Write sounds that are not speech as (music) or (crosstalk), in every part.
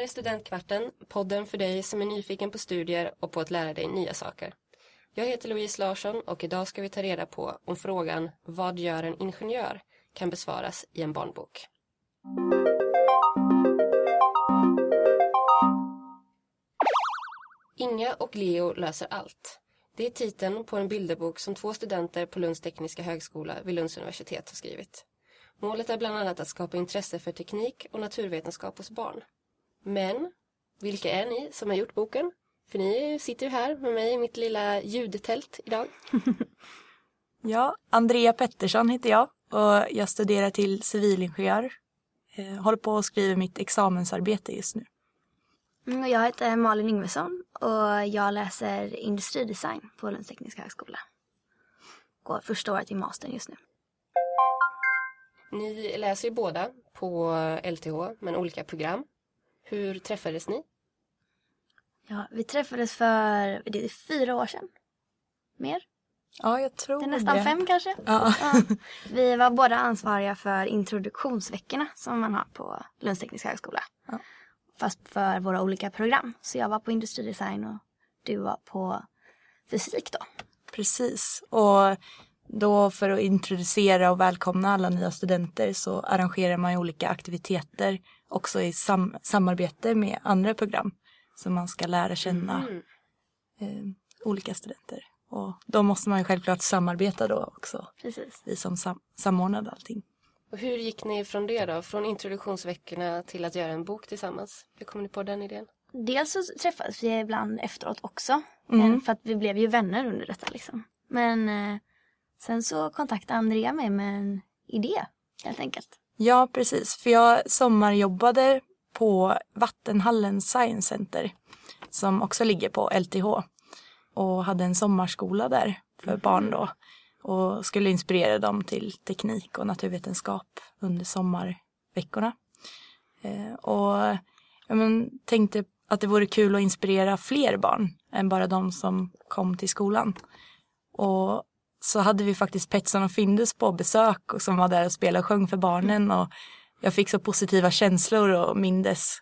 här är Studentkvarten, podden för dig som är nyfiken på studier och på att lära dig nya saker. Jag heter Louise Larsson och idag ska vi ta reda på om frågan Vad gör en ingenjör? kan besvaras i en barnbok. Inga och Leo löser allt. Det är titeln på en bilderbok som två studenter på Lunds tekniska högskola vid Lunds universitet har skrivit. Målet är bland annat att skapa intresse för teknik och naturvetenskap hos barn. Men vilka är ni som har gjort boken? För ni sitter ju här med mig i mitt lilla ljudtält idag. (laughs) ja, Andrea Pettersson heter jag och jag studerar till civilingenjör. Jag eh, håller på att skriva mitt examensarbete just nu. Mm, jag heter Malin Yngvesson och jag läser industridesign på Lunds tekniska högskola. Går första året i mastern just nu. Ni läser ju båda på LTH, men olika program. Hur träffades ni? Ja, vi träffades för det är fyra år sedan. Mer? Ja, jag tror det. Är nästan det. fem kanske. Ja. ja. Vi var båda ansvariga för introduktionsveckorna som man har på Lunds tekniska högskola. Ja. Fast för våra olika program. Så jag var på industridesign och du var på fysik då. Precis. Och då för att introducera och välkomna alla nya studenter så arrangerar man olika aktiviteter också i sam samarbete med andra program. Så man ska lära känna mm. eh, olika studenter. Och då måste man ju självklart samarbeta då också. Precis. Vi som sam samordnade allting. Och hur gick ni från det då? Från introduktionsveckorna till att göra en bok tillsammans? Hur kom ni på den idén? Dels så träffades vi ibland efteråt också. Mm. Eh, för att vi blev ju vänner under detta liksom. Men eh, sen så kontaktade Andrea mig med en idé helt enkelt. Ja, precis. För jag sommarjobbade på Vattenhallen Science Center som också ligger på LTH och hade en sommarskola där för mm. barn då och skulle inspirera dem till teknik och naturvetenskap under sommarveckorna. Eh, och jag men, tänkte att det vore kul att inspirera fler barn än bara de som kom till skolan. Och så hade vi faktiskt Petson och Findus på besök och som var där och spelade och sjöng för barnen och jag fick så positiva känslor och mindes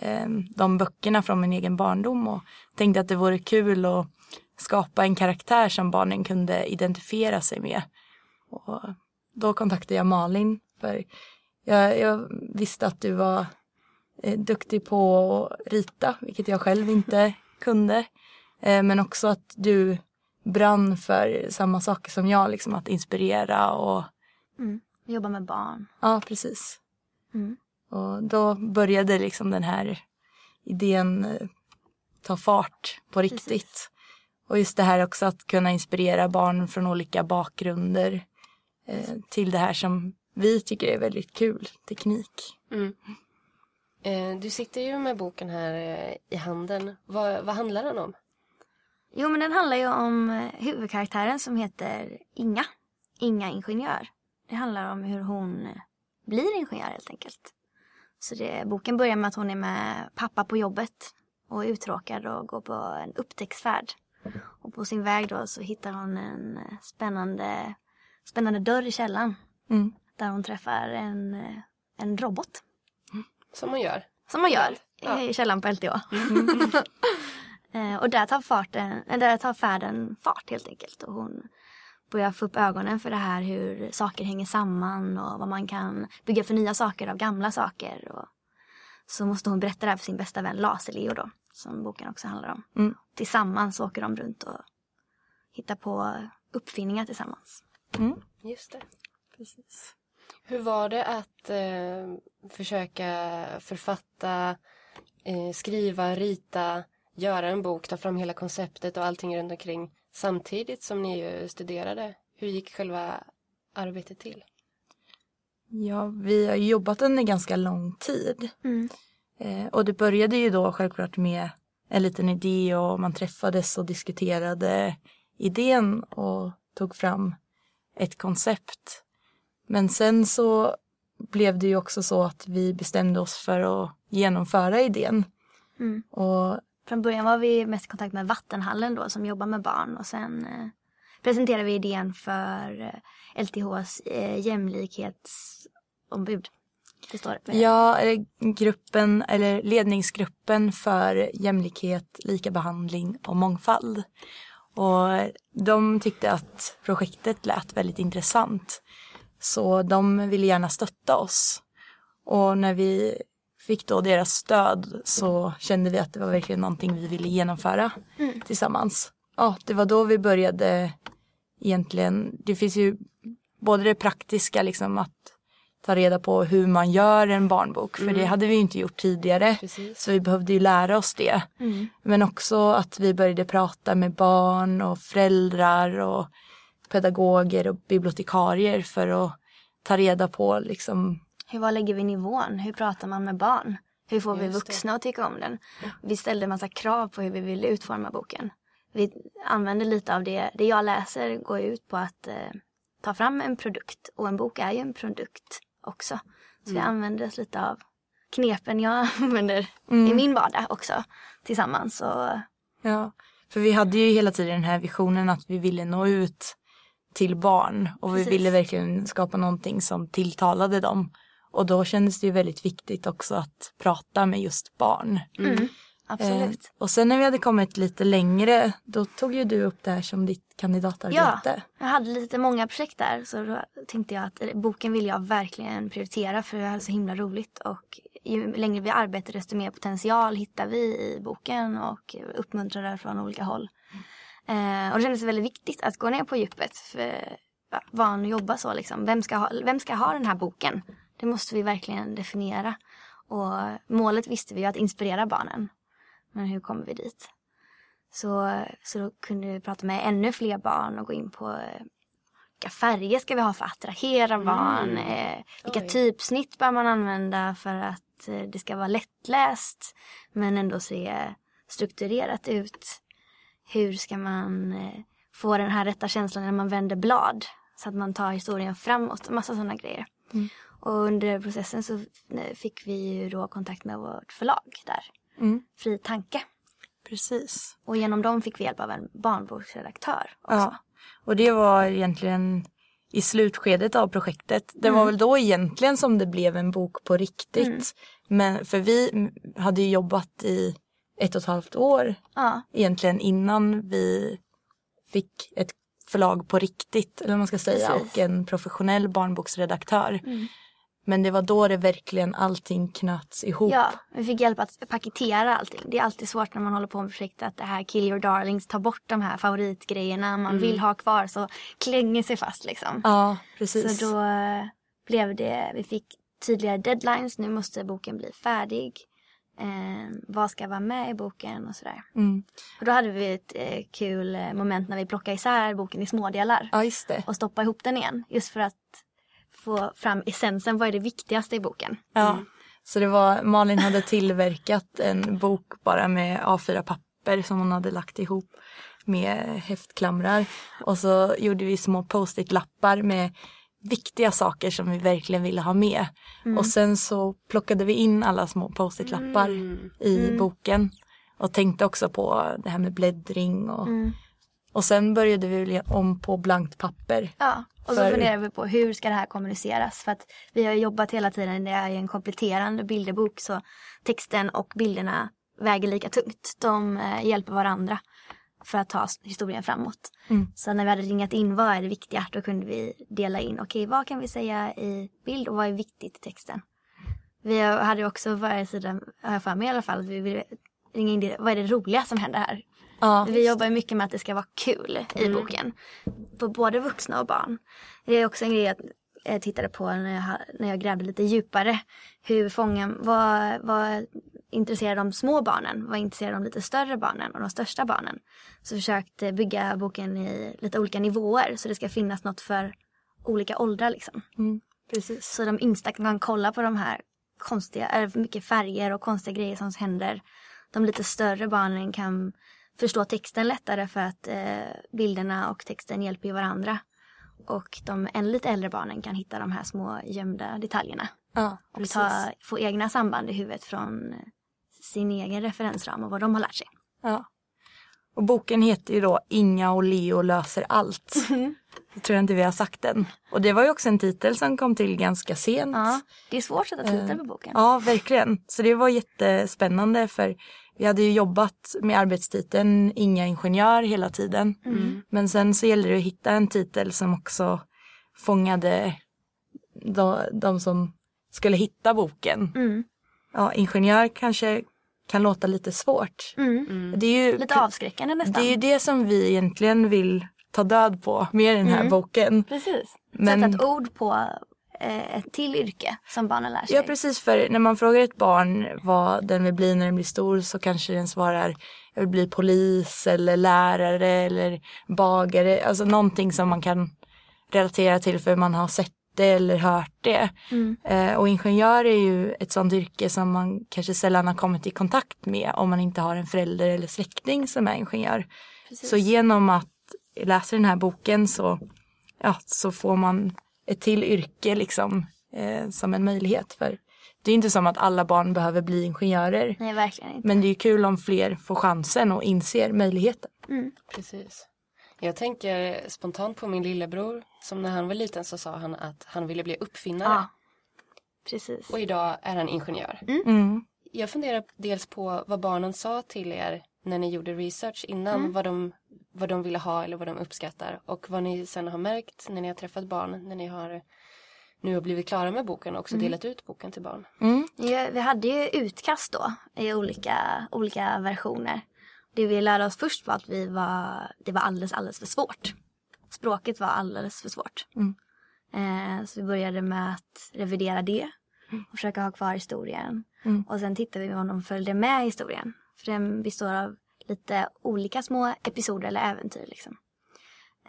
eh, de böckerna från min egen barndom och tänkte att det vore kul att skapa en karaktär som barnen kunde identifiera sig med. Och då kontaktade jag Malin för jag, jag visste att du var eh, duktig på att rita, vilket jag själv inte kunde. Eh, men också att du brann för samma saker som jag, liksom att inspirera och mm. jobba med barn. Ja, precis. Mm. Och då började liksom den här idén eh, ta fart på riktigt. Precis. Och just det här också att kunna inspirera barn från olika bakgrunder eh, till det här som vi tycker är väldigt kul, teknik. Mm. Eh, du sitter ju med boken här eh, i handen. Vad, vad handlar den om? Jo, men den handlar ju om eh, huvudkaraktären som heter Inga. Inga Ingenjör. Det handlar om hur hon eh, blir ingenjör helt enkelt. Så det, boken börjar med att hon är med pappa på jobbet och är uttråkad och går på en upptäcktsfärd. Och på sin väg då så hittar hon en eh, spännande, spännande dörr i källaren. Mm. Där hon träffar en, en robot. Som man gör. Som man gör ja. i källaren på LTH. Mm. (laughs) (laughs) Eh, och där tar, farten, eh, där tar färden fart helt enkelt. Och hon börjar få upp ögonen för det här hur saker hänger samman och vad man kan bygga för nya saker av gamla saker. Och så måste hon berätta det här för sin bästa vän Laserleo då, som boken också handlar om. Mm. Tillsammans åker de runt och hittar på uppfinningar tillsammans. Mm. Just det. Precis. Hur var det att eh, försöka författa, eh, skriva, rita göra en bok, ta fram hela konceptet och allting runt omkring samtidigt som ni ju studerade. Hur gick själva arbetet till? Ja, vi har jobbat under ganska lång tid. Mm. Eh, och det började ju då självklart med en liten idé och man träffades och diskuterade idén och tog fram ett koncept. Men sen så blev det ju också så att vi bestämde oss för att genomföra idén. Mm. Och från början var vi mest i kontakt med Vattenhallen då som jobbar med barn och sen eh, presenterade vi idén för eh, LTHs eh, jämlikhetsombud Det står Ja, eh, gruppen eller ledningsgruppen för jämlikhet, likabehandling och mångfald. Och de tyckte att projektet lät väldigt intressant. Så de ville gärna stötta oss. Och när vi fick då deras stöd så kände vi att det var verkligen någonting vi ville genomföra mm. tillsammans. Ja, det var då vi började egentligen, det finns ju både det praktiska liksom att ta reda på hur man gör en barnbok för mm. det hade vi inte gjort tidigare. Precis. Så vi behövde ju lära oss det. Mm. Men också att vi började prata med barn och föräldrar och pedagoger och bibliotekarier för att ta reda på liksom hur, var lägger vi nivån? Hur pratar man med barn? Hur får Just vi vuxna det. att tycka om den? Vi ställde massa krav på hur vi ville utforma boken. Vi använder lite av det. Det jag läser går ut på att eh, ta fram en produkt. Och en bok är ju en produkt också. Så mm. vi använder oss lite av knepen jag (laughs) använder mm. i min vardag också tillsammans. Och... Ja, för vi hade ju hela tiden den här visionen att vi ville nå ut till barn och Precis. vi ville verkligen skapa någonting som tilltalade dem. Och då kändes det ju väldigt viktigt också att prata med just barn. Mm. mm. Absolut. Eh, och sen när vi hade kommit lite längre då tog ju du upp det här som ditt kandidatarbete. Ja, jag hade lite många projekt där så då tänkte jag att boken vill jag verkligen prioritera för jag hade så himla roligt och ju längre vi arbetar desto mer potential hittar vi i boken och uppmuntrar det från olika håll. Eh, och det kändes väldigt viktigt att gå ner på djupet för van att jobba så liksom. Vem ska, ha, vem ska ha den här boken? Det måste vi verkligen definiera. Och målet visste vi att inspirera barnen. Men hur kommer vi dit? Så, så då kunde vi prata med ännu fler barn och gå in på eh, vilka färger ska vi ha för att attrahera mm. barn? Eh, vilka Oj. typsnitt bör man använda för att eh, det ska vara lättläst men ändå se strukturerat ut? Hur ska man få den här rätta känslan när man vänder blad så att man tar historien framåt? Massa sådana grejer. Mm. Och under processen så fick vi ju då kontakt med vårt förlag där. Mm. Fri Tanke. Precis. Och genom dem fick vi hjälp av en barnboksredaktör också. Ja. Och det var egentligen i slutskedet av projektet. Det mm. var väl då egentligen som det blev en bok på riktigt. Mm. Men för vi hade ju jobbat i ett och ett halvt år ja. egentligen innan vi fick ett förlag på riktigt eller vad man ska säga Precis. och en professionell barnboksredaktör. Mm. Men det var då det verkligen allting knöts ihop. Ja, vi fick hjälp att paketera allting. Det är alltid svårt när man håller på med projekt att det här Kill your darlings, ta bort de här favoritgrejerna man mm. vill ha kvar så klänger sig fast liksom. Ja, precis. Så då eh, blev det, vi fick tydligare deadlines, nu måste boken bli färdig. Eh, vad ska vara med i boken och sådär. Mm. Och då hade vi ett eh, kul moment när vi plockade isär boken i smådelar. Ja. Och stoppade ihop den igen. Just för att få fram essensen, vad är det viktigaste i boken? Ja, mm. så det var, Malin hade tillverkat en bok bara med A4 papper som hon hade lagt ihop med häftklamrar. Och så gjorde vi små post-it-lappar med viktiga saker som vi verkligen ville ha med. Mm. Och sen så plockade vi in alla små post-it-lappar mm. i mm. boken. Och tänkte också på det här med bläddring och mm. Och sen började vi om på blankt papper. Ja, och så funderade vi på hur ska det här kommuniceras? För att vi har jobbat hela tiden, det är en kompletterande bilderbok så texten och bilderna väger lika tungt. De eh, hjälper varandra för att ta historien framåt. Mm. Så när vi hade ringat in vad är det viktiga då kunde vi dela in, okej okay, vad kan vi säga i bild och vad är viktigt i texten. Vi hade också varje sida, har jag för mig i alla fall, vi ville ringa in det, vad är det roliga som händer här? Ja, vi jobbar mycket med att det ska vara kul i mm. boken. På både vuxna och barn. Det är också en grej att jag tittade på när jag, när jag grävde lite djupare. Hur fången, vad, vad intresserar de små barnen? Vad intresserar de lite större barnen och de största barnen? Så försökte bygga boken i lite olika nivåer så det ska finnas något för olika åldrar liksom. Mm, precis. Så de yngsta kan kolla på de här konstiga, mycket färger och konstiga grejer som händer. De lite större barnen kan förstå texten lättare för att eh, bilderna och texten hjälper varandra. Och de än lite äldre barnen kan hitta de här små gömda detaljerna. Ja, och ta, få egna samband i huvudet från sin egen referensram och vad de har lärt sig. Ja. Och boken heter ju då Inga och Leo löser allt. Tror jag inte vi har sagt än. Och det var ju också en titel som kom till ganska sent. Ja, det är svårt att sätta titel på boken. Ja, verkligen. Så det var jättespännande för vi hade ju jobbat med arbetstiteln Inga ingenjör hela tiden. Men sen så gällde det att hitta en titel som också fångade de, de som skulle hitta boken. Mm. Ja, ingenjör kanske kan låta lite svårt. Mm. Det är ju Lite avskräckande nästan. det är ju det som vi egentligen vill ta död på med den här boken. Precis. Men- Sätta ett ord på ett till yrke som barnen lär sig. Ja precis för när man frågar ett barn vad den vill bli när den blir stor så kanske den svarar jag vill bli polis eller lärare eller bagare. Alltså någonting som man kan relatera till för man har sett det eller hört det. Eh, och ingenjör är ju ett sånt yrke som man kanske sällan har kommit i kontakt med om man inte har en förälder eller släkting som är ingenjör. Så genom att läsa den här boken så, ja, så får man ett till yrke liksom eh, som en möjlighet. För det är inte som att alla barn behöver bli ingenjörer. Nej, verkligen inte. Men det är kul om fler får chansen och inser möjligheten. Precis. Jag tänker spontant på min lillebror som när han var liten så sa han att han ville bli uppfinnare. Ja. Precis. Och idag är han ingenjör. Mm. Jag funderar dels på vad barnen sa till er när ni gjorde research innan. Mm. Vad, de, vad de ville ha eller vad de uppskattar. Och vad ni sen har märkt när ni har träffat barn. När ni har nu har blivit klara med boken och också Mm. delat ut boken till barn. Ja, vi hade ju utkast då i olika, olika versioner. Det vi lärde oss först var att vi var, det var alldeles, alldeles för svårt. Språket var alldeles för svårt. Eh, så vi började med att revidera det och försöka ha kvar historien. Och sen tittade vi om de följde med historien. För den består av lite olika små episoder eller äventyr. Liksom.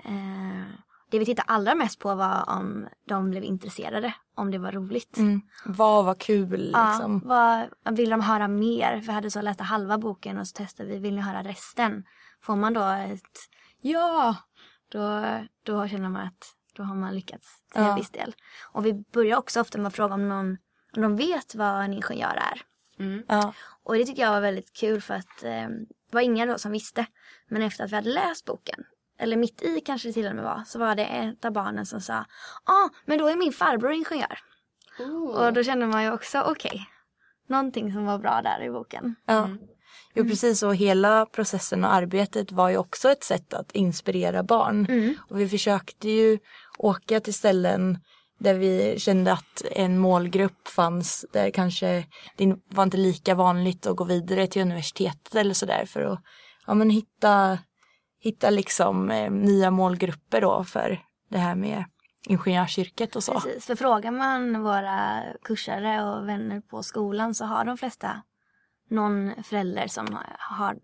Eh, det vi tittade allra mest på var om de blev intresserade, om det var roligt. Mm. Vad var kul liksom. Ja, vad, vill de höra mer? För jag hade så läst halva boken och så testade vi, vill ni höra resten? Får man då ett ja, då, då känner man att då har man lyckats till Ja. en viss del. Och vi börjar också ofta med att fråga om, någon, om de vet vad en ingenjör är. Ja. Och det tycker jag var väldigt kul för att eh, det var ingen då som visste. Men efter att vi hade läst boken, eller mitt i kanske det till och med var, så var det ett av barnen som sa Ja, ah, men då är min farbror ingenjör. Och då kände man ju också, okej, någonting som var bra där i boken. Ja. Jo precis och hela processen och arbetet var ju också ett sätt att inspirera barn. Och vi försökte ju åka till ställen där vi kände att en målgrupp fanns där kanske det var inte lika vanligt att gå vidare till universitetet eller sådär för att ja, men hitta, hitta liksom eh, nya målgrupper då för det här med ingenjörsyrket och så. Precis, för frågar man våra kursare och vänner på skolan så har de flesta någon förälder som har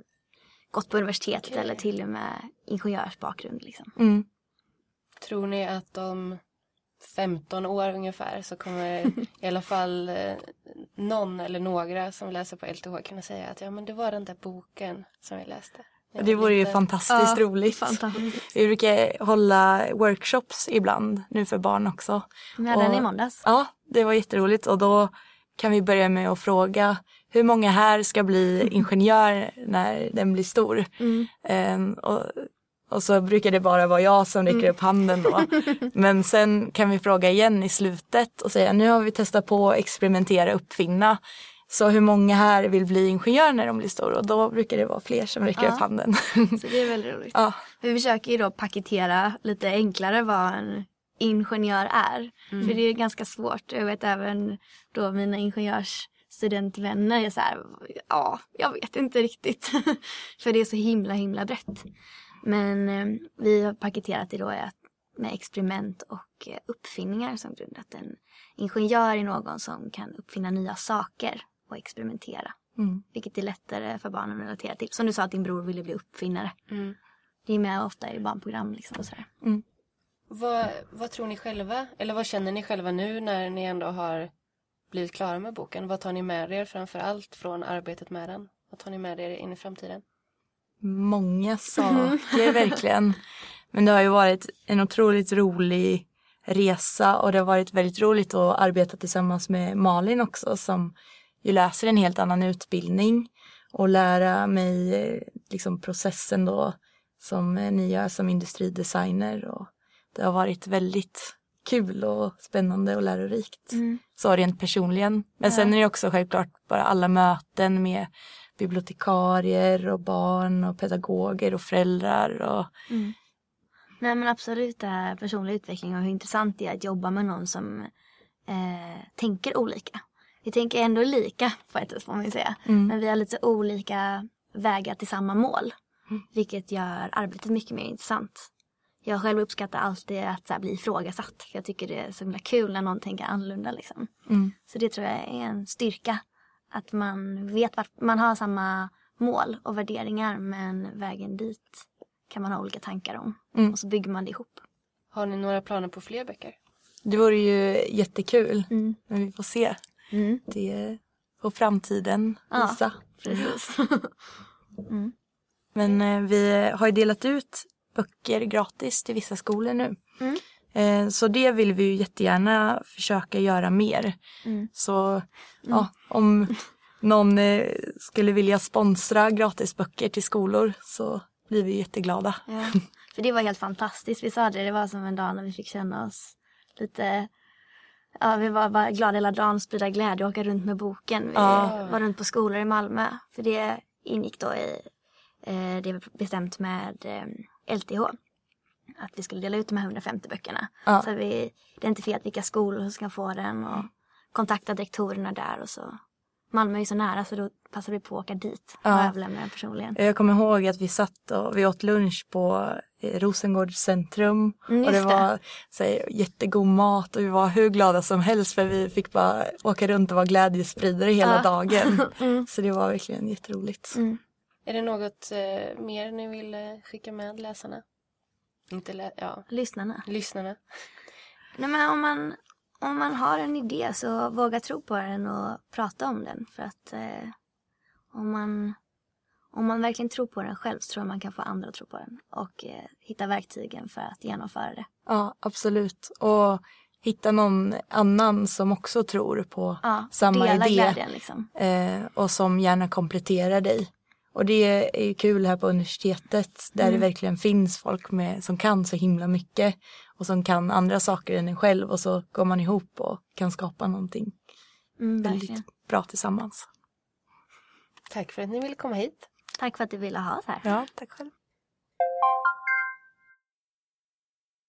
gått på universitetet Okej. eller till och med ingenjörsbakgrund. Liksom. Mm. Tror ni att om 15 år ungefär så kommer (laughs) i alla fall eh, någon eller några som läser på LTH kunna säga att ja men det var den där boken som jag läste. jag Det var vore ju liten." fantastiskt roligt. Fantastiskt. Vi brukar hålla workshops ibland nu för barn också. Vi hade den i måndags. Ja, det var jätteroligt och då kan vi börja med att fråga hur många här ska bli (laughs) ingenjör när den blir stor? Ehm, och, och så brukar det bara vara jag som räcker upp handen då. (laughs) Men sen kan vi fråga igen i slutet och säga nu har vi testat på att experimentera, uppfinna. Så hur många här vill bli ingenjör när de blir stora? Och då brukar det vara fler som räcker Ja. upp handen. (laughs) Så det är väldigt roligt. ja. Vi försöker ju då paketera lite enklare vad en ingenjör är. För det är ganska svårt. Jag vet även då mina ingenjörsstudentvänner är så här, ja, jag vet inte riktigt. (laughs) För det är så himla, himla brett. Men eh, vi har paketerat det då med experiment och eh, uppfinningar som grund. Att en ingenjör är någon som kan uppfinna nya saker och experimentera. Mm. Vilket är lättare för barnen att relatera till. Som du sa att din bror ville bli uppfinnare. Mm. Det är med ofta i barnprogram liksom och sådär. Vad, vad tror ni själva, eller vad känner ni själva nu när ni ändå har blivit klara med boken? Vad tar ni med er framför allt från arbetet med den? Vad tar ni med er in i framtiden? Många saker verkligen. Men det har ju varit en otroligt rolig resa och det har varit väldigt roligt att arbeta tillsammans med Malin också som ju läser en helt annan utbildning och lära mig eh, liksom processen då som eh, ni gör som industridesigner och det har varit väldigt kul och spännande och lärorikt. Mm. Så rent personligen. Men sen är det också självklart bara alla möten med bibliotekarier och barn och pedagoger och föräldrar och Nej men absolut det här personlig utveckling och hur intressant det är att jobba med någon som eh, tänker olika. Vi tänker ändå lika på ett sätt får man ju säga. Men vi har lite olika vägar till samma mål. Vilket gör arbetet mycket mer intressant. Jag själv uppskattar alltid att här, bli ifrågasatt. Jag tycker det är så himla kul när någon tänker annorlunda. Liksom. Så det tror jag är en styrka. Att man vet att man har samma mål och värderingar men vägen dit kan man ha olika tankar om. Och så bygger man det ihop. Har ni några planer på fler böcker? det vore ju jättekul. Men vi får se. Mm. Det får framtiden Ja. visa. Precis. (laughs) Men eh, vi har ju delat ut böcker gratis till vissa skolor nu. Eh, så det vill vi ju jättegärna försöka göra mer. Mm. Så ja, om någon eh, skulle vilja sponsra gratisböcker till skolor så blir vi jätteglada. Ja, för det var helt fantastiskt. Vi sa det, det var som en dag när vi fick känna oss lite Ja, vi var bara glada hela dagen, sprida glädje och åka runt med boken. Vi Ja. var runt på skolor i Malmö. För det ingick då i, eh, det var bestämt med eh, LTH. Att vi skulle dela ut de här 150 böckerna. Ja. Så vi identifierat vilka skolor som ska få den och kontaktat rektorerna där och så. Malmö är ju så nära så då passade vi på att åka dit och Ja. överlämna den personligen. Jag kommer ihåg att vi satt och vi åt lunch på eh, Rosengårds centrum. Mm, och det var så här, jättegod mat och vi var hur glada som helst för vi fick bara åka runt och vara glädjespridare hela Ja. dagen. (laughs) Så det var verkligen jätteroligt. Mm. Är det något eh, mer ni vill eh, skicka med läsarna? Inte lä- ja, Lyssnarna. lyssnarna. Nej, men om, man, om man har en idé så våga tro på den och prata om den. För att eh, om, man, om man verkligen tror på den själv så tror jag man kan få andra att tro på den. Och eh, hitta verktygen för att genomföra det. Ja, absolut. Och hitta någon annan som också tror på Ja, samma dela idé. glädjen liksom. eh, och som gärna kompletterar dig. Och det är ju kul här på universitetet där Mm. det verkligen finns folk med, som kan så himla mycket och som kan andra saker än en själv och så går man ihop och kan skapa någonting Mm, väldigt verkligen. bra tillsammans. Tack för att ni ville komma hit. Tack för att du ville ha oss här. Ja, tack själv.